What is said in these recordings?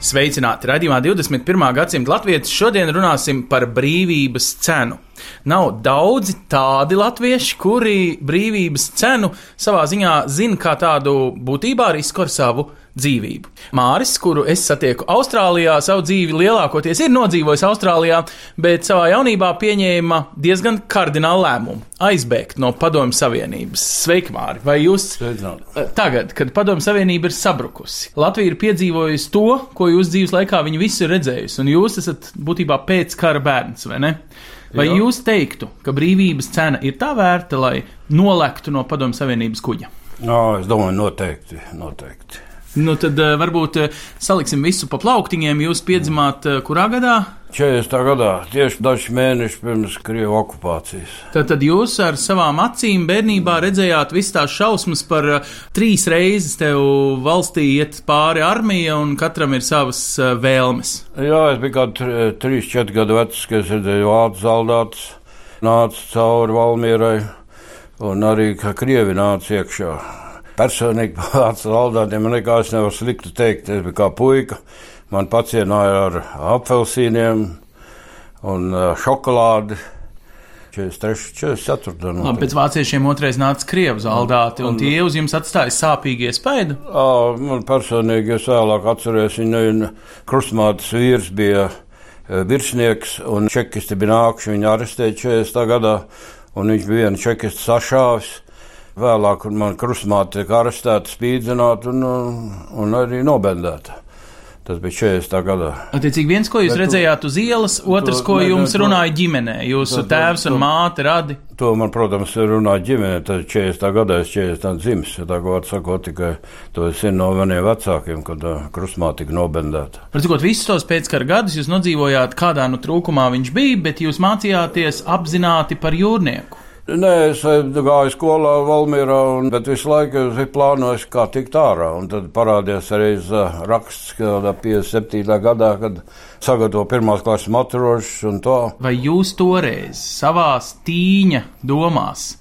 Sveicināti! Radījumā 21. gadsimta latvieši šodien runāsim par brīvības cenu. Nav daudzi tādi latvieši, kuri brīvības cenu savā ziņā zina kā tādu būtībā risku ar savu dzīvību. Māris, kuru es satieku Austrālijā, savu dzīvi lielākoties ir nodzīvojis Austrālijā, bet savā jaunībā pieņēma diezgan kardinālu lēmumu - aizbēgt no Padomju Savienības. Sveiki, Māri! Vai jūs tagad, kad Padomju Savienība ir sabrukusi, Latvija ir piedzīvojusi to, ko jūs dzīves laikā viņi visi ir redzējusi, un jūs esat būtībā pēc kara bērns, vai ne? Vai Jā. jūs teiktu, ka brīvības cena ir tā vērta, lai nolektu no Padomju Savienības kuģa? Jā, es domāju, noteikti. noteikti. Nu, tad uh, varbūt uh, saliksim visu pa plauktiņiem. Jūs piedzimāt uh, kurā gadā? 40. gadā, tieši daži mēneši pirms Krievijas okupācijas. Tad, tad jūs ar savām acīm bērnībā redzējāt visas tās šausmas par trīs reizes tev valstī iet pāri armija un katram ir savas vēlmes. Jā, es biju kaut kāds 3-4 gadu vecs, kad es redzēju vācu zaldātus, nāca cauri Valmierai un arī ka Krievi nāca iekšā. Personīgi zaldātiem man nekās nevar slikti teikt. Es biju kā puika, man pacienāja ar apelsīniem un uh, šokolādi. 43, 44. Labi, pēc vāciešiem otrais nāca krievu zaldāti, un tie uz jums atstāja sāpīgi iespaidu. Jā, man personīgi es vēlāk atceros, viņa krustmātes vīrs bija eh, virsnieks, un čekisti bija nākuši viņu arestēt 40. gadā, un viņš bija vienu čekistu sašāvis. Vēlāk man krustmāte tika arestēta, spīdzināta un, un arī nobendēta. Tas bija 40. gadā. Attiecīgi, viens, ko jūs Bet redzējāt uz ielas, otrs, to- ko ne, ne, jums to- runāja ģimenē, jūsu to- tēvs un to- māte radi. To man, protams, runāja ģimene. Tad 40. gadā es 40. dzimis. Tā kā var sakot, tikai to es zinu no maniem vecākiem, kad uh, krustmāte tika nobendēta. Protams, visus tos pēckara gadus jūs nodzīvojāt, kādā nu trūkumā viņš bija, bet jūs mācījāties apzināti par jūrnieku. Nē, es eh, gāju skolā Valmierā, un, bet visu laiku es plānoju, kā tikt ārā. Un tad parādījās arī uh, raksts, kādā 57. gadā, kad sagatavo pirmās klases maturošus un to. Vai jūs toreiz savā tīņa domās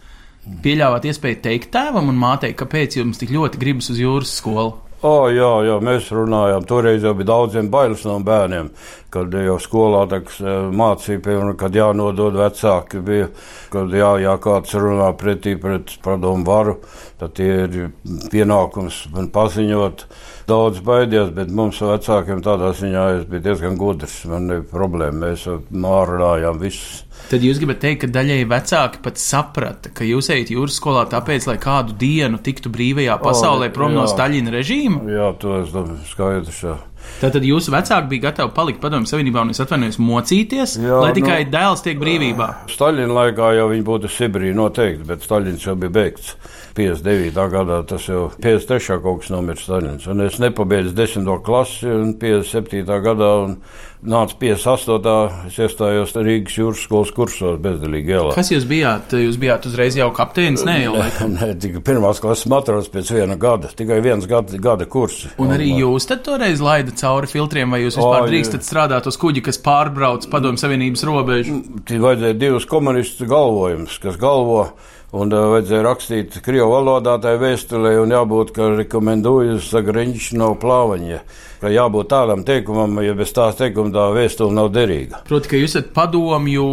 pieļāvāt iespēju teikt tēvam un mātei, kāpēc jums tik ļoti gribas uz jūras skolu? O, jā, jā, mēs runājām. Toreiz jau bija daudziem bailes no bērniem, kad jau skolā taks, mācīja, piemēram, kad jānodod vecāki. Bija, kad jā, jā, kāds runā pretī pret padomu varu, tad tie ir pienākums man paziņot. Daudz baidījās, bet mums vecākiem tādā ziņā es biju diezgan gudrs. Man nebija problēma, mēs mārunājām visus. Tad jūs gribat teikt, ka daļēji vecāki pat saprata, ka jūs ejat jūras skolā tāpēc, lai kādu dienu tiktu brīvajā pasaulē prom no jā. Staļina režīma? Jā, to es domāju, skaidrs. Jā. Tātad jūsu vecāki bija gatavi palikt padomju savienībā un es atvainojos mocīties, jā, lai tikai nu- dēls tiek brīvībā. Staļina laikā jau viņi būtu Sibīrijā noteikti, bet Staļins jau bija beigts. 59. gadā tas jau 53. kaut kas nomirs Staļins. Un es nepabeidzu 10. klasi un 57. gadā un nāca 58. es iestājos Rīgas jūras skolas kursos bezdelīgi ielā. Kas jūs bijāt? Jūs bijāt uzreiz jau kapteinis, ne jau. Nē, tikai pirmās klases matros pēc viena gada, tikai viens gada, gada kurs. Un arī jūs tad toreiz laida cauri filtriem, vai jūs vispār O, drīkstat strādāt uz kuģi, kas pārbrauc padomju savienības robežu? Tie vajadzēja divus komunistu galvojumus, kas galvo. Un uh, vajadzēja rakstīt krievu valodā tai vēstulē, un jābūt, ka rekomendējusi Zagriņš no plāvaņa. Ka jābūt tādam teikumam, ja bez tās teikuma tā vēstule nav derīga. Proti, ka jūs esat padomju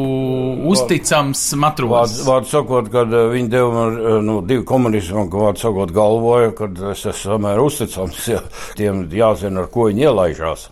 uzticams Vārdu, matros. vārdu sakot, kad uh, viņi deva man uh, nu, divu komunistu, un vārdu sakot, galvoja, ka es esmu samērā uzticams, ja tiem jāzina, ar ko viņi ielaižās.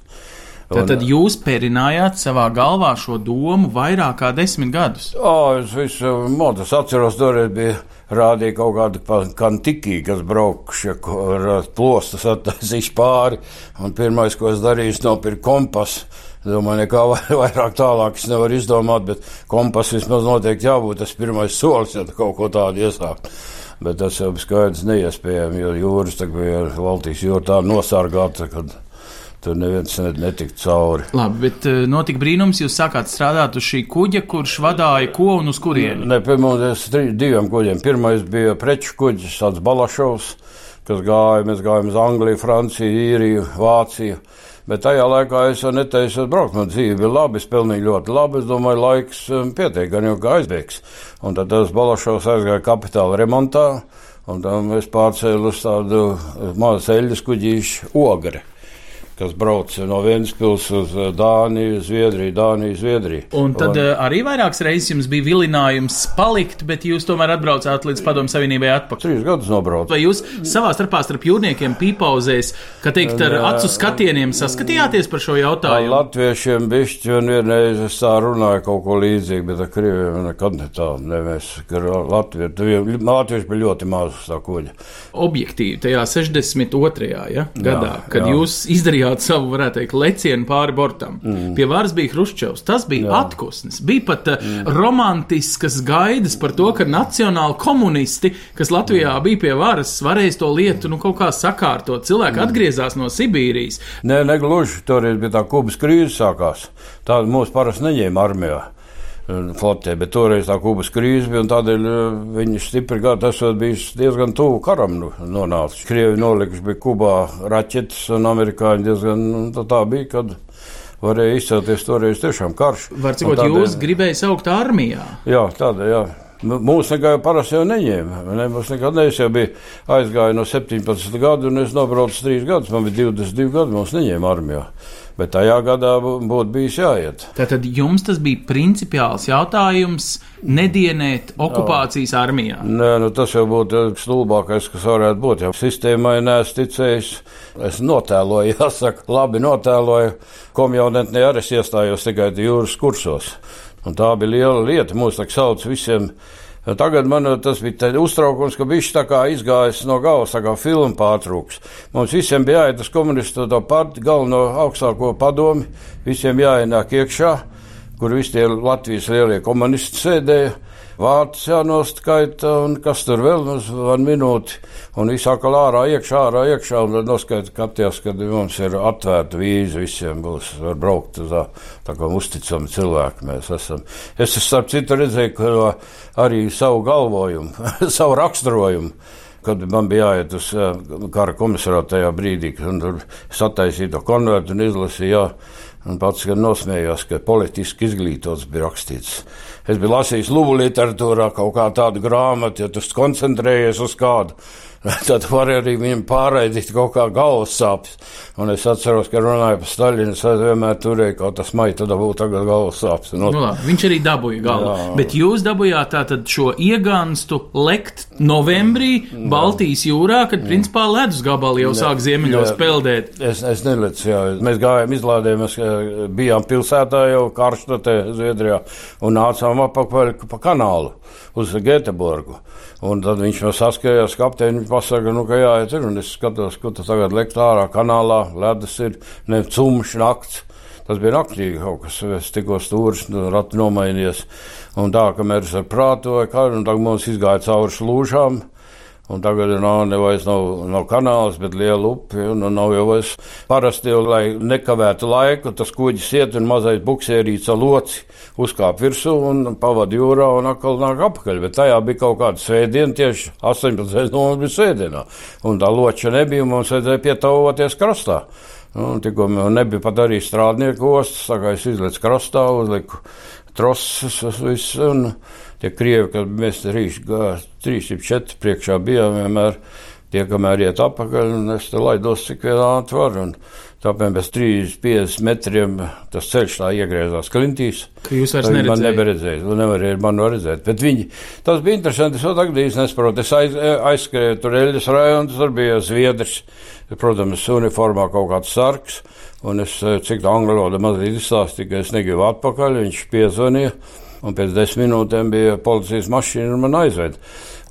Tad, tad jūs pērinājāt savā galvā šo domu vairāk kā desmit gadus. Jā, es visu modu atceros, toreiz bija rādīja kaut kādu kantiki, kas braukšie ar plostas attaisīšu pāri. Un pirmais, ko es darīju, es nopirku kompasu. Domāju, nekā vai- vairāk tālāk es nevaru izdomāt, bet kompas vismaz noteikti jābūt tas pirmais solis, ja kaut ko tādu iesākt. Bet tas jau bija skaidrs neiespējami, jo jūras tagad bija Baltijas jūra tā nosargāta, kad Tur neviens ne- netika cauri. Labi, bet uh, notika brīnums, jūs sākāt strādāt uz šī kuģa, kurš vadīja ko un uz kurieni. Ne, mums ir diviem kuģiem. Pirmais bija preču kuģis, tāds Balašovs, kas gāja, mēs gājām uz Angliju, Franciju, Īriju, Vāciju. Bet tajā laikā es jau neteicu, braukt, man dzīve bija labi, es pelnīju ļoti labi. Es domāju, laiks um, pietiek, gan jau kā aizbēgs. Un tad tas Balašovs aizgāja kapitāla remontā, un tam es pārcēlu uz tādu uh, mazu eļļas kuģīšu ogri kas brauc no Vēncpils uz uh, Dāniju, Zviedriju, Dāniju, Zviedriju. Un tad uh, arī vairākas reizes jums bija vilinājums palikt, bet jūs tomēr atbraucāt līdz Padomu Savienībai atpakaļ. Trīs gadus nobraucu. Vai jūs savā starpā starp jūrniekiem pīpauzēs, ka teikt ar acu skatieniem saskatījāties par šo Ar jautājumu? latviešiem bišķi un vienreiz es tā runāju kaut ko līdzīgu, bet ar krieviem nekad ne tā. Ne mēs, tie- latvieši bija ļoti maz uz tā kuģa. Objektīvi, tajā 62. Ja, gadā, kad jā. jūs izdarījāt savu, varētu teikt, lecienu pāri bortam. Mm. Pie varas bija Hruščovs, tas bija jā. atkusnis. Bija pat mm. romantiskas gaidas par to, ka nacionāli komunisti, kas Latvijā mm. bija pie varas, varēs to lietu nu, kaut kā sakārtot. Cilvēki mm. atgriezās no Sibīrijas. Nē, negluži. Toreiz bija tā kubas krīze sākās. Tāda mūs parasti neņēma armijā. Flotē, bet toreiz tā kubas krīze bija, un tādēļ eh, viņi stipri gadi esot bijis diezgan tuvu karam nu, nonācis. Krievi nolikuši bija Kubā raķetes, un amerikāņi diezgan, nu, tā, tā bija, kad varēja izcelties toreiz tiešām karš. Var cikot, tādēļ- jūs gribējāt saukt armijā. Jā, tāda, jā. Mūsu nekā parasti jau neņēma. Ne, mums nekad ne, es jau biju aizgāju no 17 gadu, un es nobraucu 3 gadus. Man bija 22 gadi, mums neņēma armijā. Bet tajā gadā bū- būtu bijis jāiet. Tātad jums tas bija principiāls jautājums nedienēt okupācijas armijā. Nē, nu, tas jau būtu stulbākais, kas varētu būt. Ja sistēmai neesmu ticējis, es notēloju, jāsaka, labi notēloju. Komjaunetnē arī es iestājos tikai jūras kursos. Un tā bija liela lieta. Mūs tā sauc visiem. Tagad man tas bija uztraukums, ka viņš tā kā izgājis no galvas, tā kā filma pārtrūks. Mums visiem bija jāiet uz komunistu partiju, galveno augstāko padomi, visiem jāienāk iekšā, kur visi tie Latvijas lielie komunisti sēdēja. Vārds jānoskaita, un kas tur vēl uz vienu minūti, un viss atkal ārā, iekšā, ārā, iekšā, un tad noskaita katrs, kad mums ir atvērta vīza, visiem būs, var braukt uz tā, tā kā uzticami cilvēki mēs esam. Es, starp citu, redzēju, ka arī savu galvojumu, savu raksturojumu. Kad man bija jāiet uz eh, kara komisārātu tajā brīdī, kad tur sataisīja to konvertu un izlasīja, jā, un pats gan nosmējās, ka politiski izglītots bija rakstīts. Es biju lasījis luvu literatūrā kaut kā tādu grāmatu, ja tu koncentrējies uz kādu, tad var arī viņam pārraidīt kaut kā galvas sāpes. Un es atceros, ka runāju par Staļinu, es vienmēr turēju kaut tas maita, tad būtu tagad galvas sāpes. Nu, labi, viņš arī dabūja galvu. Jā. Bet jūs dabūjāt tātad šo iegānstu lekt novembrī Baltijas jūrā, kad principā ledus gabali jau sāk ziemeļos Jā. peldēt. Es, es nelicu, jā. Mēs gājām, izlādējāmies, eh, bijām pilsētā jau Karštatē, Zviedrijā, un nācām apakaļ pa kanālu uz Göteborgu. Un tad viņš man saskājās, kapteini, viņš pasaka, nu, ka jāiet ir, un es skatos, kur tas tagad lekt ārā kanālā, ledus ir, ne cumš nakts. Tas bija naktī kaut kas, es tikko stūris, nu, rati nomainījies. Un tā, kamēr es ar prātu vai kā, un tagad mums izgāja cauri slūžām. Un tagad nav nevairs nav, nav kanāls, bet liela upe. Un, un nav jau vairs parasti, jau, lai nekavētu laiku, tas kuģis iet un mazais buksērīts ar loci uzkāp virsū un pavada jūrā un atkal nāk apakaļ. Bet tajā bija kaut kāda svētdiena, tieši 18. novembrī bija svētdienā. Un tā loča nebija, un mums vajadzēja pietavoties krastā. Nu, tikko nebija pat arī strādnieku ostas, tā kā es izlecu krastā, uzliku troses, viss. Tie krievi, kad mēs trīs, gā- trīs, jeb četri priekšā bijām, vienmēr tie, kamēr iet apakaļ, un es te laidos cik vien ātri var. Un tāpēc pēc 30-50 metriem tas ceļš tā iegriezās klintīs. Ka jūs vairs Man neredzējāt. nebija redzējis, man nevarēja mani redzēt. Bet viņi, tas bija interesanti. Es vēl tagad īsti nesaprotu. Es aiz, aizskrēju tur Eļas rajonu, tur bija Zviedrs, protams, uniformā kaut kāds sargs. Un es, eh, cik tā angļu valoda mazliet izstāstīja, ka es negribu atpakaļ, viņš piezvanīja. Un pēc desmit minūtēm bija policijas mašīna un man aizved.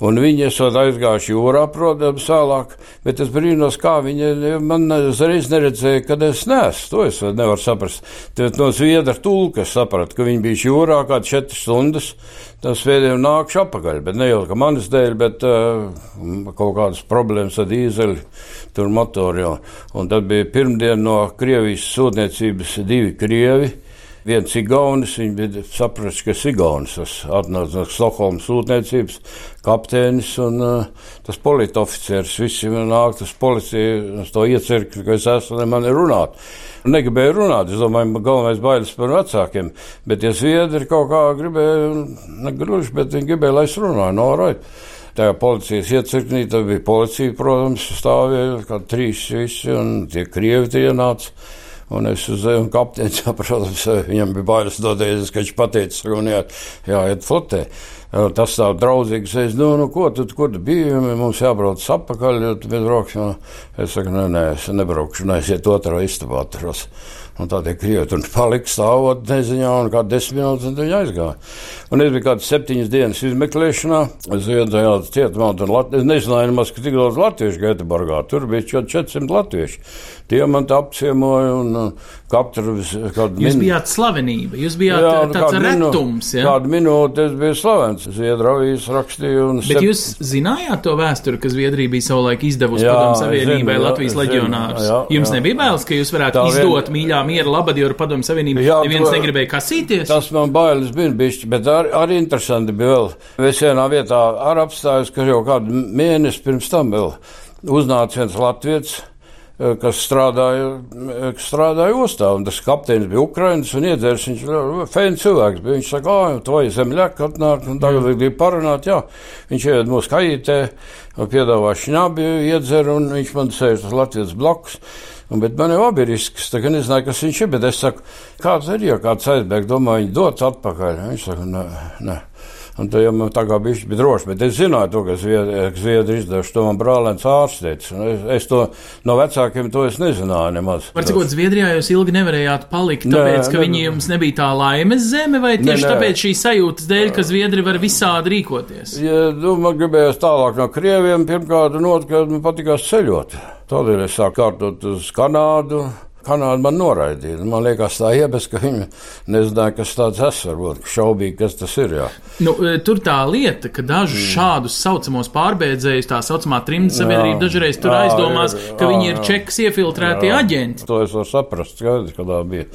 Un viņi esot aizgājuši jūrā, protams, tālāk, bet es brīnos, kā viņi man uzreiz neredzēja, kad es nesu. To es nevaru saprast. Tad no Zviedra tulka sapratu, ka viņi bija jūrā kā četras stundas. Tas svētdien nākšu apakaļ, bet ne jau ka manas dēļ, bet uh, kaut kādas problēmas ar dīzeļu, tur motoru. Jau. Un tad bija pirmdien no Krievijas sūtniecības divi Krievi viens Igaunis, viņi bija sapratuši, ka Igaunis tas atnāca no Stokholmas sūtniecības, kapteinis un uh, tas politoficieris. Visi man nāk, tas policija, to iecirkni, ka es esmu, ne mani runāt. Negribēju runāt, es domāju, galvenais bailes par vecākiem, bet ja zviedri kaut kā gribēja, negluži, bet viņi gribēja, lai es runāju, no right. Tajā policijas iecirknī, bija policija, protams, stāvēja, kā trīs visi, un tie krievi tie nāca. Un es uzdevu kapteinis, protams, viņam bija bailes doties, ka viņš pateica, jā, jāiet flotē. Tas tā draudzīgi sēž, nu, nu, ko tu, kur tu biji, mums jābrauc atpakaļ, tu mēs brauksim. Es saku, nē, nē, es nebraukšu, nē, es iet otrā istabā atros. Un tā tie krievi tur palika stāvot neziņā, un kā desmit minūtes, un viņi aizgāja. Un es biju kādas septiņas dienas izmeklēšanā, es tajā cietumā, un Lat es nezināju nemaz, ka tik daudz latviešu Göteborgā, tur bija 400 latvieši. Tie man apciemoja, un katru kādu Jūs bijāt slavenība, jūs bijāt jā, tāds retums, ja? Kādu minūti es biju slavens, Zviedravijas rakstīju. Bet sep... jūs zinājāt to vēsturi, ka Zviedrija bija savulaik izdevusi padomu savienībai zinu, Latvijas leģionārus? Jums jā. nebija bailes, ka jūs varētu tā izdot vien... mīļā miera labadioru padomu savienību, jā, neviens to... negribēja kasīties? Tas man bailes bija bišķi, bet arī ar interesanti bija vēl. Es vienā vietā ar apstājos, ka jau kādu mēnesi pirms tam vēl uznāca viens latviečs kas strādāja, eh, kas strādāja ostā. Un tas kapteinis bija Ukraiņš un iedzērs. Viņš bija fēns cilvēks. Bija. Viņš saka, ah, tvoja zemļaka atnāk, un tagad grib parunāt. Jā. Viņš iet mūsu kaitē, piedāvā šņabi, iedzer, un viņš man sēž uz Latvijas blakus. Un, bet man jau bija risks, tā kā nezināju, kas viņš ir. Bet es saku, kāds ir, ja kāds aizbēg, domāju, viņi dots atpakaļ. Viņš saka, nē, nē. Un tā jau man tā kā bija droši, bet es zināju to, ka Zviedri izdevuši to man brālēns ārstēts. Es, es to no vecākiem to es nezināju nemaz. Var cikot, Zviedrijā jūs ilgi nevarējāt palikt, tāpēc, nē, ka ne, viņi jums nebija tā laimes zeme, vai tieši ne, ne. tāpēc šī sajūtas dēļ, ka Zviedri var visādi rīkoties? Ja, nu, man gribējās tālāk no Krieviem, pirmkārt, un otrkārt, man patikās ceļot. Tādēļ es sāku kārtot uz Kanādu. Kanāda man noraidīja. Man liekas, tā iebes, ka viņi nezināja, kas tāds es varbūt šaubīgi, kas tas ir. Jā. Nu, e, tur tā lieta, ka dažus mm. šādus saucamos pārbēdzējus, tā saucamā trimta sabiedrība dažreiz tur jā, aizdomās, ir, ka jā, viņi ir čekas iefiltrēti jā. aģenti. To es varu saprast, skaidrs, ka tā bija.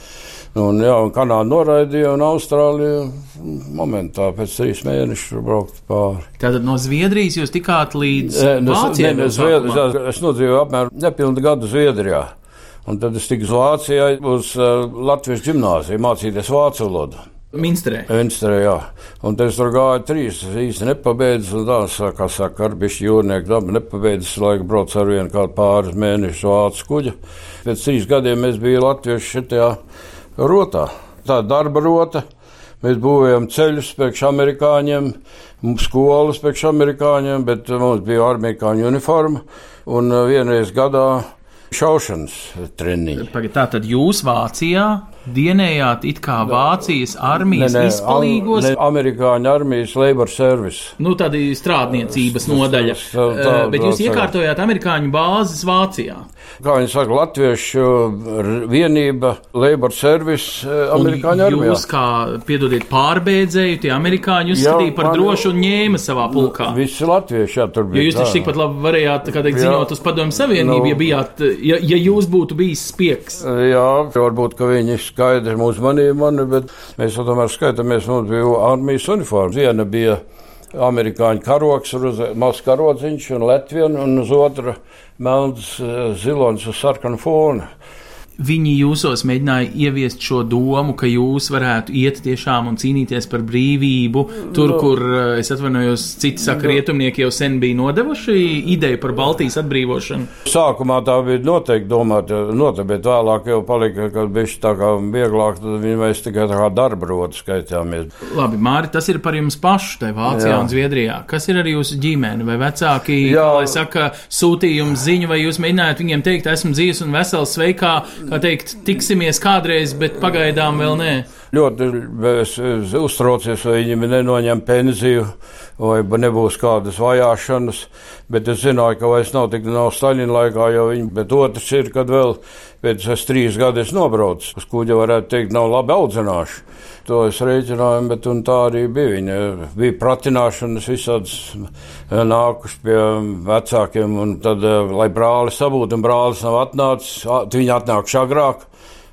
Nu, un, jā, un Kanāda noraidīja, un Austrālija momentā pēc trīs mēnešiem braukt pāri. Tātad no Zviedrijas jūs tikāt līdz Vācijai? Ne, ne, Zviedri, es nodzīvoju apmēram nepilnu gadu Zviedrijā. Un tad es tiku uz Vācijā, uz uh, Latvijas gimnāziju, mācīties vācu valodu. Minstrē. Minstrē, jā. Un es tur gāju trīs, es īsti nepabeidzu, un tā, kā saka, ar bišķi jūrnieku dabu nepabeidzu, laika brauc ar vienu kādu pāris mēnešu vācu kuģa. Pēc trīs gadiem es biju latviešu šitajā rotā. Tā darba rota. Mēs būvējam ceļus priekš amerikāņiem, skolas priekš amerikāņiem, bet mums bija amerikāņu uniforma. Un uh, vienreiz gadā šaušanas treniņi. Tā tad jūs Vācijā dienējāt it kā Vācijas armijas ne, ne, izpalīgos. Ne, amerikāņu armijas labor service. Nu, tāda strādniecības nodaļa. Tā, tā, Bet jūs iekārtojāt amerikāņu bāzes Vācijā. Kā viņi saka, latviešu vienība, labor service amerikāņu armijā. Jūs kā, piedodiet, pārbēdzēju, tie amerikāņi uzskatīja par drošu un ņēma savā pulkā. Visi latvieši, jā, tur bija. Jo jūs taču tikpat labi varējāt, kā teikt, ziņot uz padomu savienību, nu, ja bijāt, ja, ja jūs būtu bijis spiegs. Jā, varbūt, ka viņi skaidri mūs manīja mani, bet mēs tomēr skaitāmies, mums bija armijas uniformas. Viena bija amerikāņu karoks, mazs karodziņš un Latvijas, un uz otra melns eh, zilonis uz sarkanu fonu viņi jūsos mēģināja ieviest šo domu, ka jūs varētu iet tiešām un cīnīties par brīvību, tur, no. kur, eh, es atvainojos, citi saka, no. rietumnieki jau sen bija nodevuši ideju par Baltijas atbrīvošanu. Sākumā tā bija noteikti domāta, noteikti, bet vēlāk jau palika, kad bija tā kā vieglāk, tad viņi mēs tikai tā kā darba rotu skaitījāmies. Labi, Māri, tas ir par jums pašu, te Vācijā Jā. un Zviedrijā. Kas ir ar jūsu ģimeni vai vecāki, Jā. lai saka, sūtījums ziņu, vai jūs mēģinājāt viņiem teikt, esmu dzīves un vesels, sveikā, kā teikt, tiksimies kādreiz, bet pagaidām vēl nē. ļoti es, es uztraucies, vai viņam nenoņem pensiju, vai nebūs kādas vajāšanas. Bet es zināju, ka vairs nav tik nav Staļina laikā, jo viņi, bet otrs ir, kad vēl pēc es trīs gadus nobraucu, uz kuģa varētu teikt, nav labi audzināši. To es rēķināju, bet tā arī bija. Viņa bija pratināšanas visādas nākuši pie vecākiem, un tad, lai brāli sabūtu, un brālis nav atnācis, viņi atnāk agrāk.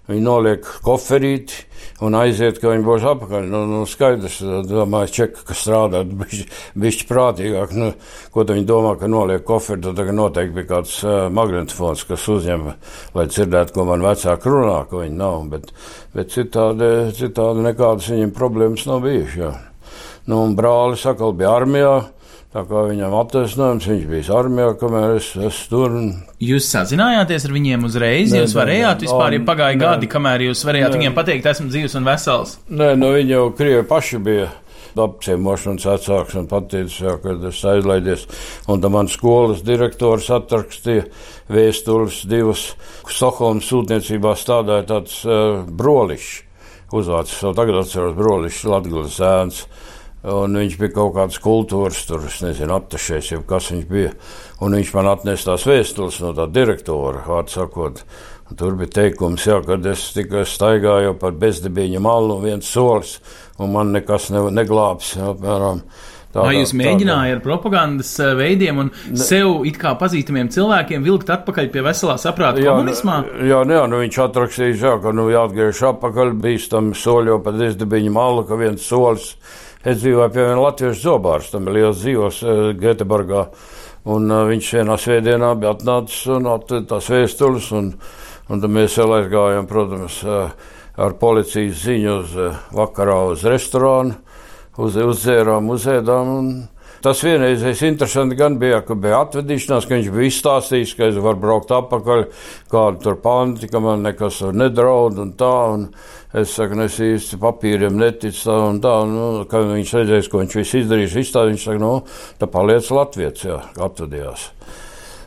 Viņi noliek koferīti un aiziet, ka viņi būs apakaļ. Nu, nu, skaidrs, domāju, čeka, ka strādā bišķi prātīgāk. Nu, ko viņi domā, ka noliek koferi, tad tagad noteikti bija kāds uh, magnetofons, kas uzņem, lai dzirdētu, ko man vecāki runā, ka viņi nav. Bet, bet citādi, citādi nekādas viņiem problēmas nav bijušas. Nu, brālis atkal bija armijā. Tā kā viņam attaisnojums, viņš bija armijā, kamēr es, es tur. Jūs sazinājāties ar viņiem uzreiz? Nē, jūs varējāt nē, vispār, ja pagāja nē, gadi, kamēr jūs varējāt nē, viņiem pateikt, esmu dzīves un vesels? Nē, no nu, viņi jau Krievi paši bija apciemošanas vecāks un pateicis, jā, kad es aizlaidies. Un tam man skolas direktors atrakstīja vēstules divas. Stokholmas sūtniecībā stādāja tāds uh, brolišs. Uzvārds, tagad atceros brolišs, Latgales ēns. Un viņš bija kaut kāds kultūras, tur es nezinu, aptašais, jau kas viņš bija. Un viņš man atnesa tās vēstules no tā direktora, vārds sakot. Tur bija teikums, jā, kad es tikai staigāju par bezdibīņa malu, viens solis, un man nekas ne, neglābs, apmēram. Tādā, Vai jūs mēģinājāt ar propagandas eh, veidiem un ne, sev it kā pazīstamiem cilvēkiem vilkt atpakaļ pie veselā saprāta jā, komunismā? Jā, jā, nu viņš atrakstīja, jā, ka nu jāatgriež atpakaļ, bīstam soļo pa desdibiņu malu, ka viens solis Es dzīvoju pie viena latviešu zobārs, tam ir liels dzīvos uh, Göteborgā. Un uh, viņš vienā svētdienā bija atnācis un atveda tās vēstules, un, un tad mēs vēl aizgājām, protams, uh, ar policijas ziņu uz uh, vakarā uz restorānu, uz, uzdzērām, uzēdām. Un, Tas vienreizais interesanti gan bija, ka bija atvedīšanās, ka viņš bija izstāstījis, ka es varu braukt atpakaļ, kādu tur panti, ka man nekas tur nedraud un tā. Un es saku, nu, es īsti papīriem neticu tā un tā. Nu, kad viņš redzēs, ko viņš viss izdarījis, izstāstījis, viņš saka, nu, tā paliec Latvijas, jā, atvedījās.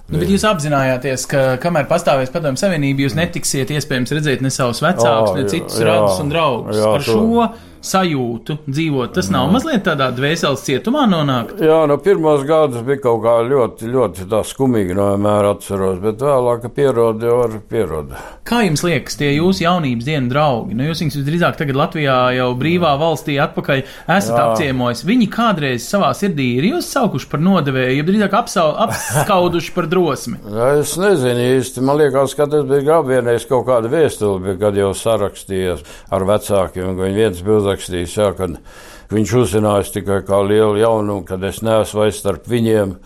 Nu, bet jūs apzināties, ka kamēr pastāvēs Padomju Savienība, jūs netiksiet iespējams redzēt ne savus vecākus, ne citus radus un draugus. Jā, Ar šo sajūtu dzīvot. Tas nav mazliet tādā dvēseles cietumā nonākt. Jā, no pirmos gadus bija kaut kā ļoti, ļoti skumīgi, no vienmēr atceros, bet vēlāk pierodi jau ar pierodi. Kā jums liekas, tie jūsu jaunības dienu draugi? Nu, jūs viņus visdrīzāk tagad Latvijā jau brīvā valstī atpakaļ esat Jā. apciemojis. Viņi kādreiz savā sirdī ir jūs saukuši par nodevēju, ja drīzāk apsau, apskauduši par drosmi. Jā, es nezinu īsti. Man liekas, ka tas bija grabienais kaut kāda vēstule, kad jau sarakstījies ar vecākiem, ka viņi viens bija uzrakstījis, jā, kad viņš uzzinājis tikai kā lielu jaunumu, kad es neesmu vairs starp viņiem.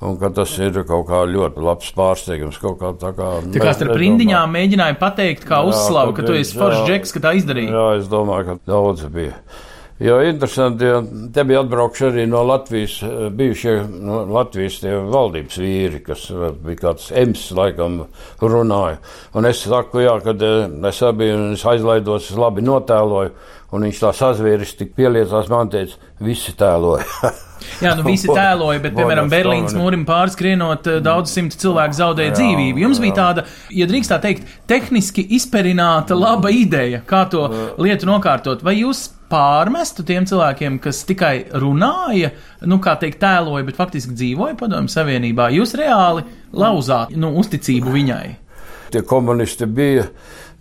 Un tas ir kaut kā ļoti labs pārsteigums. Kā, tā kā, tā kā starp rindiņām mēģināja pateikt, kā uzslavu, ka tu esi foršs džeks, ka tā izdarīja. Jā, es domāju, ka daudz bija. Jo interesanti, ja te bija atbraukši arī no Latvijas, bijušie no Latvijas valdības vīri, kas bija kāds ems, laikam, runāja. Un es saku, jā, kad es biju un es aizlaidos, es labi notēloju. Un viņš tā sazvieris tik pieliecās, man teica, visi tēloja. Jā, nu visi tēloja, bet, piemēram, Berlīnas mūrim pārskrienot, eh, daudz simti cilvēku zaudēja jā, dzīvību. Jums jā. bija tāda, ja drīkst tā teikt, tehniski izperināta laba ideja, kā to lietu nokārtot. Vai jūs pārmestu tiem cilvēkiem, kas tikai runāja, nu, kā teikt, tēloja, bet faktiski dzīvoja padomju savienībā? Jūs reāli lauzāt, nu, uzticību viņai? Tie komunisti bija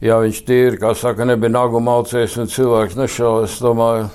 ja viņš tīri, kā saka, nebija nagu malcējis un cilvēks nešauja, es domāju,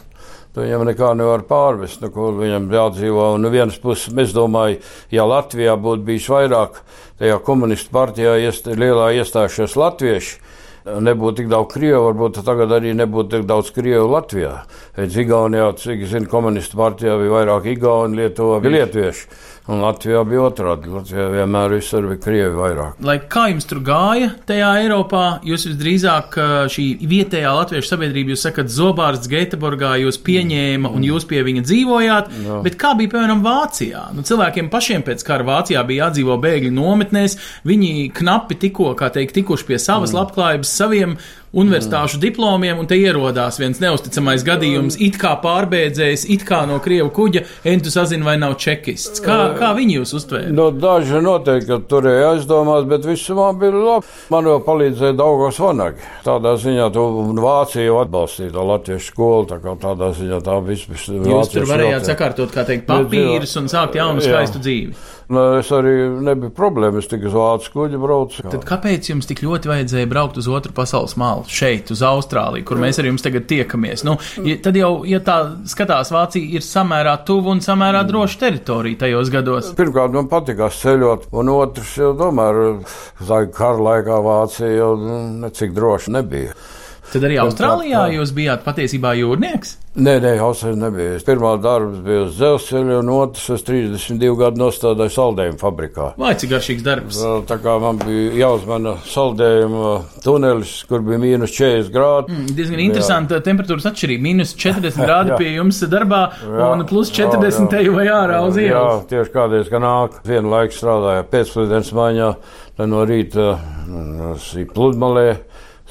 viņam nekā nevar pārvest, nu, kur viņam jādzīvo. Un no vienas puses, es domāju, ja Latvijā būtu bijis vairāk tajā komunistu partijā iest, lielā iestājušies latvieši, nebūtu tik daudz krievu, varbūt tagad arī nebūtu tik daudz krievu Latvijā. Pēc Igaunijā, cik zinu, komunistu partijā bija vairāk Igauni, Lietuvā bija lietuvieši. Un Latvijā bija otrādi. Latvijā vienmēr bija krievi vairāk. Lai kā jums tur gāja tajā Eiropā, jūs visdrīzāk šī vietējā latviešu sabiedrība, jūs sakat, Zobārds Gēteborgā jūs pieņēma un jūs pie viņa dzīvojāt, Jā. bet kā bija piemēram Vācijā? Nu, cilvēkiem pašiem pēc kara Vācijā bija jādzīvo bēgļu nometnēs, viņi knapi tikko, kā teikt, tikuši pie savas mm. labklājības, saviem universitāšu diplomiem, un te ierodās viens neusticamais gadījums, it kā pārbēdzējs, it kā no Krievu kuģa, un tu sazini, vai nav čekists. Kā, kā viņi jūs uztvēra? No, daži noteikti, turēja aizdomās, bet visumā bija labi. Man jau palīdzēja Daugos Vanagi. Tādā ziņā tu Vācija jau atbalstīja latviešu skolu, tā kā tādā ziņā tā viss bija. Jūs tur varējāt sakārtot, kā teikt, papīrus un sākt jaunu skaistu dzīvi. Nu, es arī nebiju problēma, es tikai uz vācu kuģi braucu. Tad kāpēc jums tik ļoti vajadzēja braukt uz otru pasaules malu, šeit, uz Austrāliju, kur mēs ar jums tagad tiekamies? Nu, ja, tad jau, ja tā skatās, Vācija ir samērā tuvu un samērā droša teritorija tajos gados. Pirmkārt, man patīkās ceļot, un otrs, jau tomēr, tā kara laikā Vācija jau nu, necik droši nebija. Tad arī Austrālijā jūs bijāt patiesībā jūrnieks? Nē, nē, Austrālijā nebija. Pirmā darbs bija uz dzelzceļa, un otrs es 32 gadu nostādīju saldējumu fabrikā. Vai cik garšīgs darbs? Tā kā man bija jāuzmana saldējuma tunelis, kur bija mīnus 40 grādi. Mm, diezgan interesanta temperatūras atšķirība. Mīnus 40 grādi pie jums darbā, Jā. un plus 40 te jau vai ārā uz Jā, ielas. tieši kādreiz, ka nāk, vienu laiku strādāja pēcpusdienas maiņā, tad no rīta mm, pludmalē.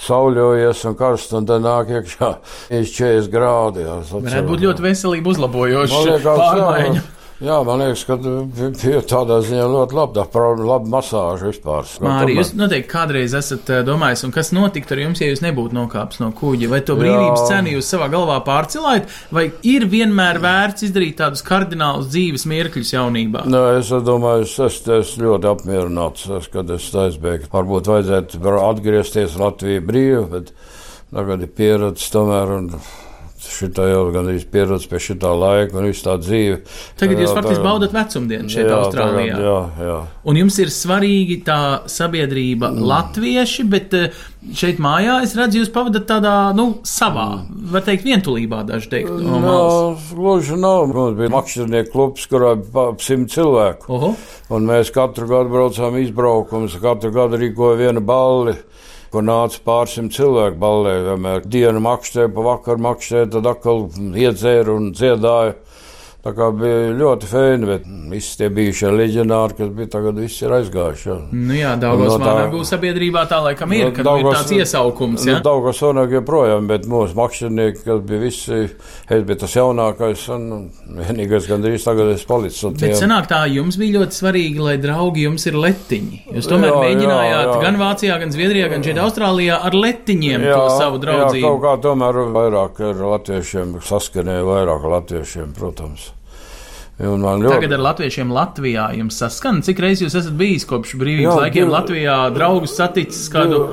Sauļojies un karsts, un tad nāk iekšā 40 grādi. Varētu būt ļoti veselību uzlabojoši pārmaiņu. Jā, man liekas, ka bija tādā ziņā ļoti ir laba masāža vispār. Mārija, jūs noteikti kādreiz esat eh, domājis, un kas notiktu ar jums, ja jūs nebūtu nokāpis no kuģa? Vai to brīvības cenu jūs savā galvā pārcelājat, vai ir vienmēr vērts izdarīt tādus kardinālus dzīves mirkļus jaunībā? Nē, es domāju, es esmu es ļoti apmierināts, es, kad es aizbēgu. Varbūt vajadzētu atgriezties Latvijā brīvi, bet tagad ir pieredze tomēr. Un... Šitā jau gan ir pieredze pie šitā laika un visu tā dzīve. Tagad jūs faktiski baudat vecumdienu šeit, Jā, Austrālijā. tagad, Jā, jā. Un jums ir svarīgi tā sabiedrība mm. latvieši, bet eh, šeit mājā es redzu, jūs pavadat tādā, nu, savā, mm. var teikt, vientulībā daži teikt. No. Nā, gluži nav. Mums bija makšķernieku klubs, kurā bija simt cilvēku. Oho. Un mēs katru gadu braucām izbraukumus, katru gadu rīkoja vienu balli. Kur nāca pārsimt cilvēku ballē, vienmēr dienu makšķerē, pa vakaru makšķerē, tad atkal iedzēra un dziedāja. Tā kā bija ļoti fēni, bet visi tie bijušie leģionāri, kas bija tagad, visi ir aizgājuši. Jā. Nu jā, Daugos No Vānagū sabiedrībā tā laikam ir, No ka nu, ir tāds iesaukums, Nu, ja? Daudzos sonāk joprojām, bet mūsu makšķernieki, kas bija visi, es biju tas jaunākais un un vienīgais gandrīz tagad es palicis. un Bet sanāk tā, jums bija ļoti svarīgi, lai draugi jums ir letiņi. Jūs tomēr Jā, mēģinājāt jā, jā. gan Vācijā, gan Zviedrijā, gan šeit Austrālijā ar letiņiem to savu Jā, draudzību. kaut kā tomēr vairāk ar latviešiem saskanēja, vairāk ar latviešiem, protams. Ļoti Tagad ar latviešiem Latvijā jums saskan, cik reizes jūs esat bijis kopš brīvības Jā, laikiem divi- Latvijā, draugus saticis kādu.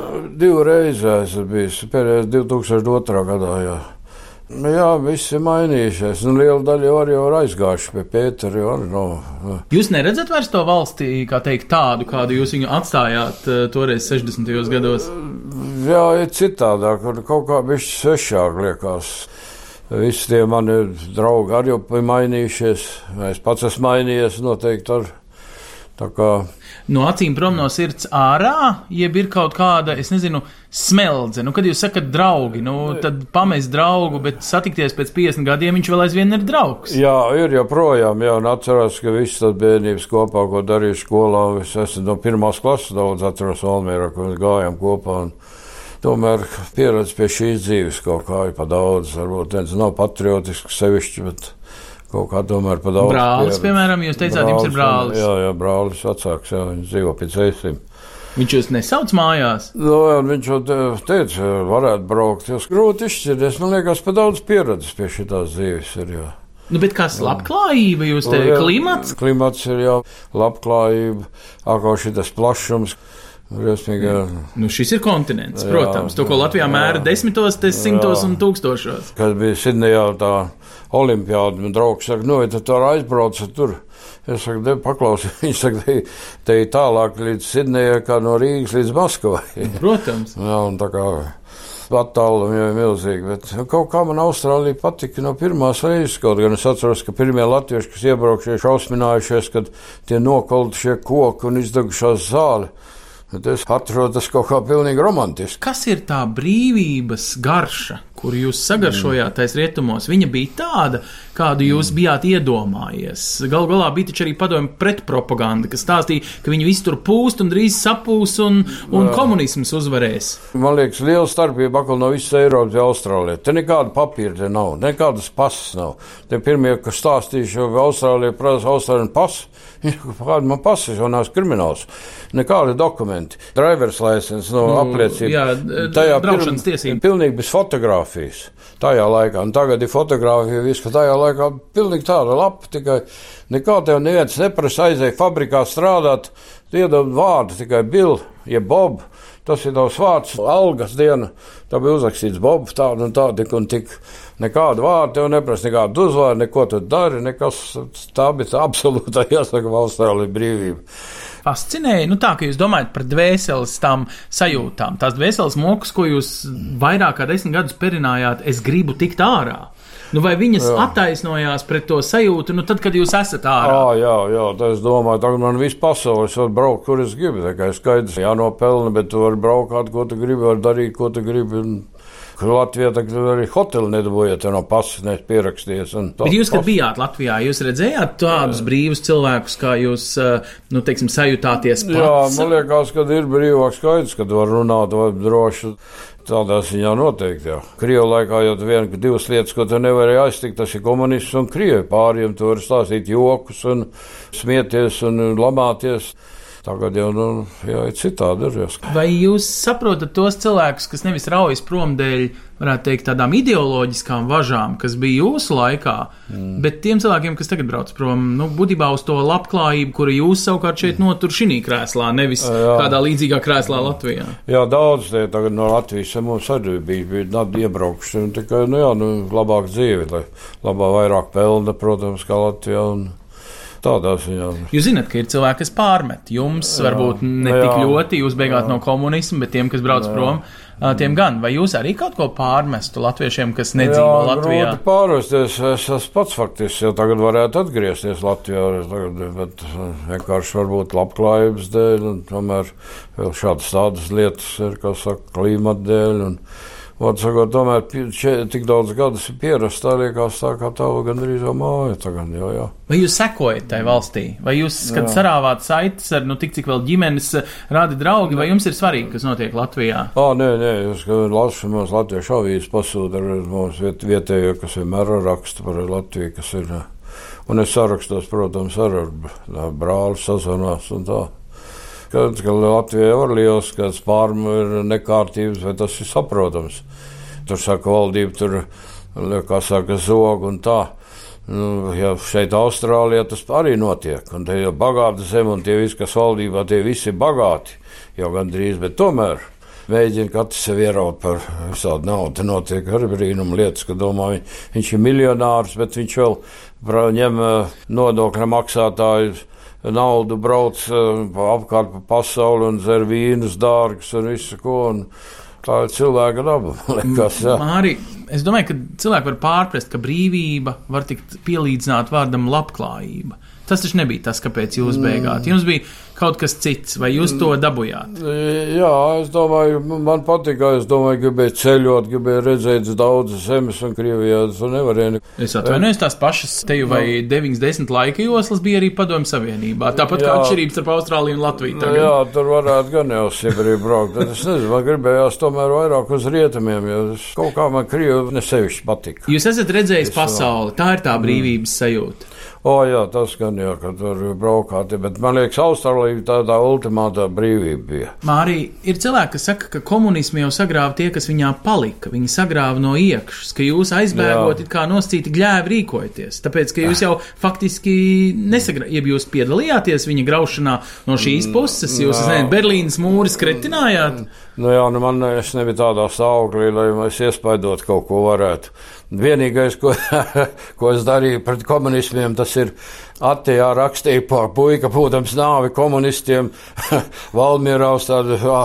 Divu reizi esmu bijis, pēdējais 2002. gadā. Jā. Nu, Jā, viss ir mainījušies. Nu, liela daļa jau arī ir aizgājuši pie Pētera. jau Arī, no, Jūs neredzat vairs to valsti, kā teikt, tādu, kādu jūs viņu atstājāt uh, toreiz 60. gados? jā, ir citādāk, kaut kā bišķi svešāk liekas. Visi tie mani draugi arī ir mainījušies. Es pats esmu mainījies noteikti. Ar, No acīm prom no sirds ārā, jeb ir kaut kāda, es nezinu, smeldze. Nu, kad jūs sakat draugi, nu, tad pamest draugu, bet satikties pēc 50 gadiem, viņš vēl aizvien ir draugs. Jā, ir joprojām, jā, un atceros, ka viss tas bērnības kopā, ko darīju skolā, es esmu no pirmās klases daudz atceros Valmērā, kur mēs gājām kopā. Un, tomēr pieredze pie šīs dzīves kaut kā ir pa daudz. Varbūt viens nav patriotisks sevišķi, bet kaut kā tomēr pa daudz. Brālis, pieredze. piemēram, jūs teicāt, jums ir brālis. Jā, jā, brālis vecāks, jā, viņš dzīvo pie ceļiem. Viņš jūs nesauc mājās. Nu, jā, un viņš jau te- teica, varētu braukt. Jūs grūti izšķirties, man liekas, pa daudz pieredzes pie šitās dzīves ir. Jā. Nu, bet kas labklājība jūs te Jā, klimats? Klimats ir jau labklājība, atkal šis plašums. Riesmīgi, Nu, šis ir kontinents, Jā, protams. To, ko Latvijā mēra desmitos, te simtos un tūkstošos. kad bija Sidnejā tā olimpiāda, draugs saka, nu, vai tu tur aizbrauc tur? Es saku, de, paklausies, viņš saka, te, te ir tālāk līdz Sidnejai, kā no Rīgas līdz Maskavai. Protams. Jā, un tā kā attālumi jau ir milzīgi, bet nu, kaut kā man Austrālija patika no pirmās reizes. Kaut gan es atceros, ka pirmie latvieši, kas iebraukšie, šausminājušies, kad tie nokaltušie koki un izdegušās zāli. Tas kaut kā pilnīgi romantiski. Kas ir tā brīvības garša, kuru jūs sagaršojāt tais rietumos, viņa bija tāda, kādu jūs bijāt iedomājies. Galu galā bija taču arī padomju pretpropaganda, kas stāstīja, ka viņi visi tur pūst un drīz sapūs un, un komunisms uzvarēs. Man liekas, liela starpība atkal no visas Eiropas un Austrālijas. Te nekāda papīra nav, nekādas pasas nav. Te pirmie, kas stāstīja, ka Austrālija prasa Austrāliju pasu. Kāda man pasa, jau nav krimināls. Nekādi dokumenti. Drivers license, no nu, apliecība. Jā, tajā braukšanas tiesība. Pilnīgi bez fotografijas. Tajā laikā. Un tagad ir fotografija, viss, ka tajā laikā pilnīgi tāda lapa, tikai nekā tev neviens neprasa aiziet fabrikā strādāt, iedod vārdu tikai Bill, jeb Bob. Tas ir tavs vārds, algas diena. Tā bija uzrakstīts Bob, tāda un tāda, un tik nekādu vārdu tev neprasa, nekādu uzvārdu, neko tu dari, nekas. Tā bija absolūta, jāsaka, Austrālija brīvība. Fascinēja, nu tā, ka jūs domājat par dvēseles tām sajūtām, tās dvēseles mokas, ko jūs vairāk kā desmit gadus perinājāt, es gribu tikt ārā. Nu, vai viņas jā. attaisnojās pret to sajūtu, nu, tad, kad jūs esat ārā? À, jā, jā, tā es domāju, tagad man viss pasaules var braukt, kur es gribu. Tā kā skaidrs, jānopelna, bet tu vari braukt, ko tu gribi, vari darīt, ko tu gribi. Un... Latvijā arī hoteli nedabūjāt no pasas, nevis pierakstījies. Bet jūs, kad bijāt Latvijā, jūs redzējāt tādus brīvus cilvēkus, kā jūs, eh, nu, teiksim, sajutāties pats? Jā, man liekas, ka ir brīvāk skaidrs, kad var runāt vai droši. Tādā ziņā noteikti. Jā. Krievu laikā jau viena, divas lietas, ko tu nevarēji aiztikt, tas ir komunisms un krievi. Pāriem tu vari stāstīt jokus un smieties un lamāties. Tagad jau nu, jā, ir citādi. Ir, Vai jūs saprotat tos cilvēkus, kas nevis raujas prom dēļ, varētu teikt, tādām ideoloģiskām važām, kas bija jūsu laikā, mm. bet tiem cilvēkiem, kas tagad brauc prom, nu, būtībā uz to labklājību, kuru jūs savukārt šeit notur šī krēslā, nevis jā. kādā līdzīgā krēslā Latvijā? Jā, daudz tie tagad no Latvijas mums arī bija, bija iebraukši, tikai, nu jā, nu, labāk dzīve, lai labāk vairāk pelna, protams, kā Latvijā. Un... Tādā ziņā. Jūs zināt, ka ir cilvēki, kas pārmet jums, jā, varbūt ne jā, tik ļoti, jūs beigāt jā. no komunisma, bet tiem, kas brauc jā. prom, tiem gan. Vai jūs arī kaut ko pārmestu latviešiem, kas nedzīvo jā, Latvijā? Pārvesties, es esmu pats faktiski jau tagad varētu atgriezties Latvijā, tagad, bet vienkārši varbūt labklājības dēļ, un tomēr vēl šādas tādas lietas ir, kā saka, klimata dēļ. Un, Sakot, tomēr šeit tik daudz gadus ir pierasts, tā liekas, tā kā tā gandrīz jau māja. Tagad, jā, jā. Vai jūs sekojat tai valstī? Vai jūs, kad jā. sarāvāt saites ar, nu, tik cik vēl ģimenes rādi draugi, vai jums ir svarīgi, kas notiek Latvijā? Ā, nē, nē, es lasu mums latviešu avīzes pasūta ar mums viet, vietējo, kas vienmēr raksta par Latviju, kas ir. Un es sarakstos, protams, ar, ar brāli sazvanās un tā. Kad, ka Latvijā ir liels kāds pārmaiņu nekārtības, vai tas ir saprotams. Tur saka, valdība tur, kā saka, zog un tā. Nu, ja šeit Austrālijā tas arī notiek, un te ir bagāta zeme, un tie visi, kas valdībā, tie visi ir bagāti, jau gandrīz, bet tomēr mēģina katrs sev ieraut par visādi naudu. Te notiek arī brīnuma lietas, ka domā, viņš ir miljonārs, bet viņš vēl ņem eh, nodokļu maksātāju naudu brauc uh, apkārt pa pasauli un dzer vīnus dārgus un visu ko. Un tā ir cilvēka daba. Liekas, Mārī, es domāju, ka cilvēki var pārprast, ka brīvība var tikt pielīdzināt vārdam labklājība. Tas taču nebija tas, kāpēc jūs beigāt. Jums bija kaut kas cits, vai jūs to dabūjāt? Jā, es domāju, man patika. Es domāju, gribēju ceļot, gribēju redzēt daudzas zemes, un Krievijā tas nevarēja. Es atvainojos, tās pašas te jau vai 9-10 laika joslas bija arī Padomju Savienībā. Tāpat jā. kā atšķirības starp Austrāliju un Latviju. Tagad. Jā, tur varētu gan jau Sibīrī braukt. Bet es nezinu, man gribējās tomēr vairāk uz rietumiem, jo kaut kā man Krievi nesevišķi patika. Jūs esat redzējis es, pasauli, tā ir tā brīvības mm. sajūta. O, jā, tas gan jau, ka tur braukāt, bet man liekas, Austrālija tādā ultimātā brīvība bija. Mārī, ir cilvēki, kas saka, ka komunismu jau sagrāva tie, kas viņā palika. Viņi sagrāva no iekšas, ka jūs aizbēgot, kā noscīti gļēvi rīkojaties. Tāpēc, ka jūs jau faktiski nesagrāvāt, ja jūs piedalījāties viņa graušanā no šīs mm, puses, jūs, nezinu, Berlīnas mūris kretinājāt. Nu jā, nu man es nebiju tādā stāvoklī, lai es iespaidot kaut ko varētu. Vienīgais, ko, ko es darīju pret komunismiem, tas ir Attijā rakstīja par puika, būdams nāvi komunistiem, Valmierā uz tādu, jā,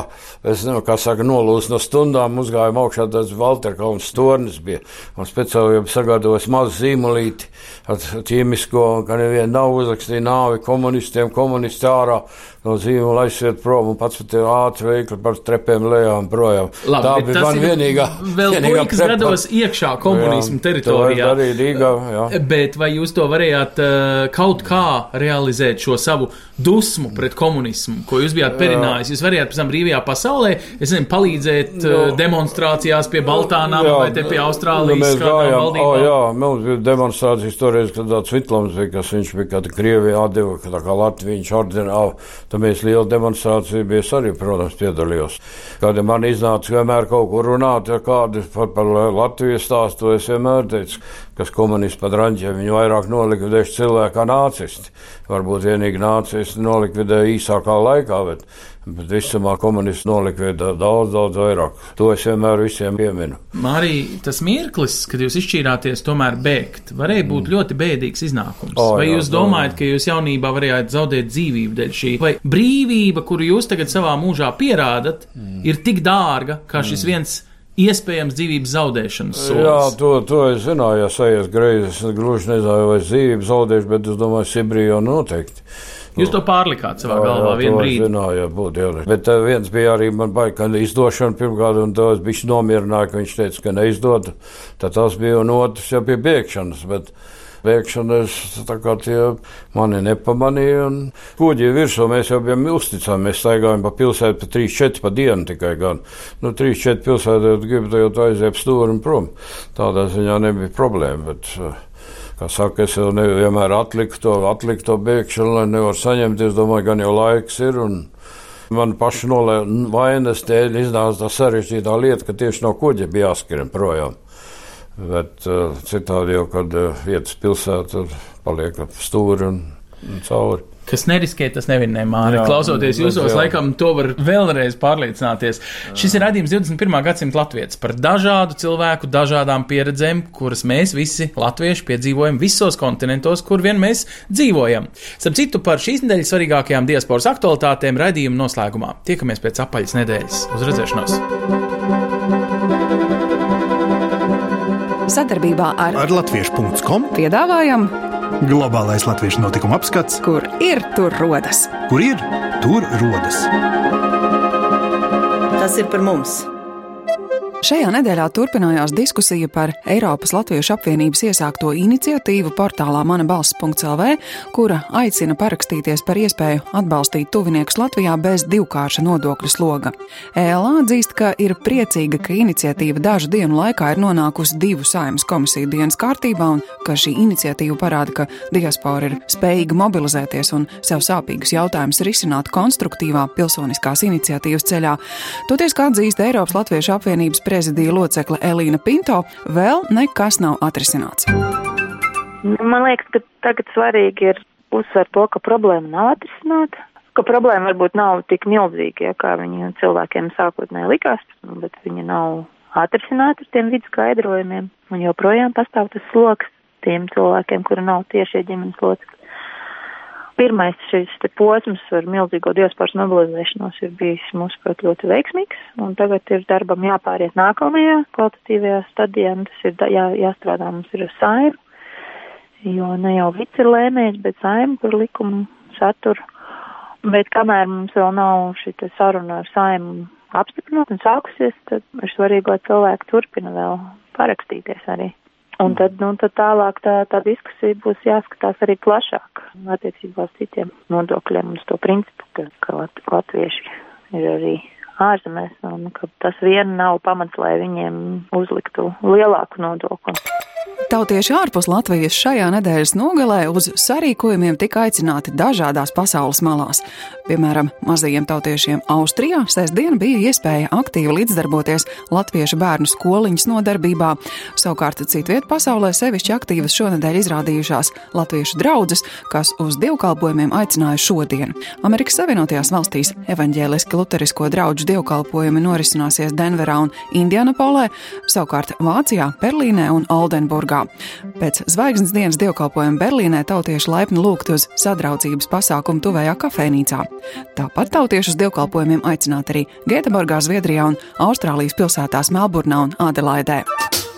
es nezinu, kā saka, nolūst no stundām, uzgājām augšā tāds Valterkalns tornis bija, un speciāli jau sagatavos mazu zīmolīti ar ķīmisko, ka neviena nav uzrakstīja nāvi komunistiem, komunisti ārā, no zīmola aiziet prom un pats pat ātri veikli par trepiem lejām projām. Labi, Tā bija man vienīgā. Vēl puikas gados iekšā komunismu Jā, teritorijā. Darīju Rīgā, jā. Bet vai jūs to varējāt uh, kaut kā realizēt, šo savu dusmu pret komunismu, ko jūs bijāt perinājis? Jūs varējāt pēc tam brīvajā pasaulē, es nezinu, palīdzēt uh, Nu, demonstrācijās pie Baltānām Jā, vai te pie nu, Austrālijas mēs kādām gājām, o, valdībām? jā, mums bija demonstrācijas toreiz, kad tāds Vitlams bija, kas viņš bija, kad Krievija atdeva, ka tā kā Latvija viņš mēs liela demonstrācija bija, arī, protams, piedalījos. Kad man iznāca vienmēr kaut kur runāt, ja kādi par, par Latvijas stāstu, es vienmēr teicu, kas komunisti pa draņķiem, viņi vairāk nolikvidējuši cilvēku kā nācisti. Varbūt vienīgi nācisti nolikvidēja īsākā laikā, bet, bet visumā komunisti nolikvidē daudz, daudz vairāk. To es vienmēr visiem pieminu. Mārija, tas mirklis, kad jūs izšķīrāties tomēr bēgt, varēja būt ļoti bēdīgs iznākums. O, vai jā, jūs jā. domājat, ka jūs jaunībā varējāt zaudēt dzīvību dēļ šī? Vai brīvība, kuru jūs tagad savā mūžā pierādat, ir tik dārga, kā šis viens iespējams dzīvības zaudēšanas solis? Jā, to, to es zināju, ja sajies greizi. Es gluži nezināju, vai es dzīvību zaudēšu, bet es domāju, Sibrija jau noteikti. Jūs to pārlikāt savā galvā jā, vienā brīdī. Zināju, jā, būtu jā. Bet uh, viens bija arī man baigi, ka izdošana pirmkārt, un to es bišķi nomierināju, ka viņš teica, ka neizdod. Tad tas bija, un otrs jau pie bēgšanas. Bet, kā tie mani nepamanīja. Kuģi virsū mēs jau bijām uzticami. Mēs staigājām pa pilsētu pa 3-4 pa dienu tikai gan. Nu, 3-4 pilsētā gribu to jau tā aiziet stūri un prom. Tādā ziņā nebija problēma. Bet, uh, Kā saka, es jau nevienmēr atliku to, atliku to bēgšanu, lai nevaru saņemt. Es domāju, gan jau laiks ir. Man paša nolē- vainas dēļ iznāca tā sarežģītā lieta, ka tieši no kuģa bija jāskrien projām. Bet uh, citādi jau, kad uh, vietas pilsēta paliek ap stūri un cauri. Kas neriskē, tas nevinnē māri. Jā, Klausoties jūsos, jā. laikam, to var vēlreiz pārliecināties. Šis ir radījums 21. gadsimta latviešu par dažādu cilvēku, dažādām pieredzēm, kuras mēs visi latvieši piedzīvojam visos kontinentos, kur vien mēs dzīvojam. Starp citu, par šīs nedēļas svarīgākajām diasporas aktualitātēm raidījuma noslēgumā. Tiekamies pēc apaļas nedēļas. Uz redzēšanos! Sadarbībā ar Ar latviešu.com piedāvājam, globālais latviešu notikuma apskats, kur ir tur rodas. kur ir tur rodas. Tas ir par mums! Šajā nedēļā turpinājās diskusija par Eiropas Latviešu apvienības iesākto iniciatīvu portālā manabalss.lv, kura aicina parakstīties par iespēju atbalstīt tuviniekus Latvijā bez divkārša nodokļu sloga. ELA atzīst, ka ir priecīga, ka iniciatīva dažu dienu laikā ir nonākusi divu saimas komisiju dienas kārtībā un ka šī iniciatīva parāda, ka diaspora ir spējīga mobilizēties un sev sāpīgus jautājumus risināt konstruktīvā pilsoniskās iniciatīvas ceļā. Toties, kā atzīst Eiropas Latviešu apvienības prezidija locekle Elīna Pinto, vēl nekas nav atrisināts. Man liekas, ka tagad svarīgi ir uzsvērt to, ka problēma nav atrisināta, ka problēma varbūt nav tik milzīga, ja, kā viņa cilvēkiem sākotnēji likās, bet viņa nav atrisināta ar tiem vidu skaidrojumiem, un joprojām pastāv tas sloks tiem cilvēkiem, kuri nav tiešie ģimenes locekļi. Pirmais šis posms ar milzīgo diasporas mobilizēšanos ir bijis, mūsuprāt, ļoti veiksmīgs, un tagad ir darbam jāpāriet nākamajā kvalitatīvajā stadijā, un tas ir jā, jāstrādā mums ir ar saimu, jo ne jau vids ir lēmējs, bet saima par likumu saturu. Bet kamēr mums vēl nav šī saruna ar saimu apstiprināt un sākusies, tad ir svarīgi, lai cilvēki turpina vēl parakstīties arī. Un tad, nu, tad tālāk tā, tā diskusija būs jāskatās arī plašāk attiecībā uz citiem nodokļiem un uz to principu, ka, ka lat, latvieši ir arī ārzemēs un ka tas vien nav pamats, lai viņiem uzliktu lielāku nodokli. Tautieši ārpus Latvijas šajā nedēļas nogalē uz sarīkojumiem tika aicināti dažādās pasaules malās. Piemēram, mazajiem tautiešiem Austrijā sestdien bija iespēja aktīvi līdzdarboties latviešu bērnu skoliņas nodarbībā. Savukārt citviet pasaulē sevišķi aktīvas šonadēļ izrādījušās latviešu draudzes, kas uz dievkalpojumiem aicināja šodien. Amerikas Savienotajās valstīs evaņģēliski luterisko draugu dievkalpojumi norisināsies Denverā un Indianapolē, savukārt Vācijā, Berlīnē un Oldenburgā. Pēc zvaigznes dienas dievkalpojuma Berlīnē tautieši laipni lūgti uz sadraudzības pasākumu tuvējā kafejnīcā. Tāpat tautieši uz dievkalpojumiem aicināti arī Gēteborgā, Zviedrijā un Austrālijas pilsētās Melburnā un Adelaidē.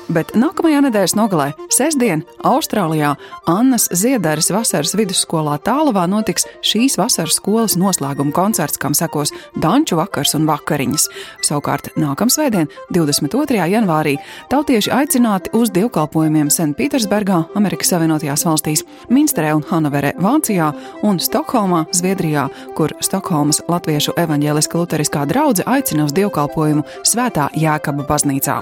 Bet nākamajā nedēļas nogalē, sestdien, Austrālijā Annas Ziedaras vasaras vidusskolā Tālavā notiks šīs vasaras skolas noslēguma koncerts, kam sekos danču vakars un vakariņas. Savukārt nākamsvētdien, 22. janvārī, tautieši aicināti uz dievkalpojumiem Senpētersburgā, Amerikas Savienotajās valstīs, Minsterē un Hanoverē, Vācijā un Stokholmā, Zviedrijā, kur Stokholmas Latviešu evaņģēliska luteriskā draudzene aicina uz dievkalpojumu Svētā Jēkaba baznīcā.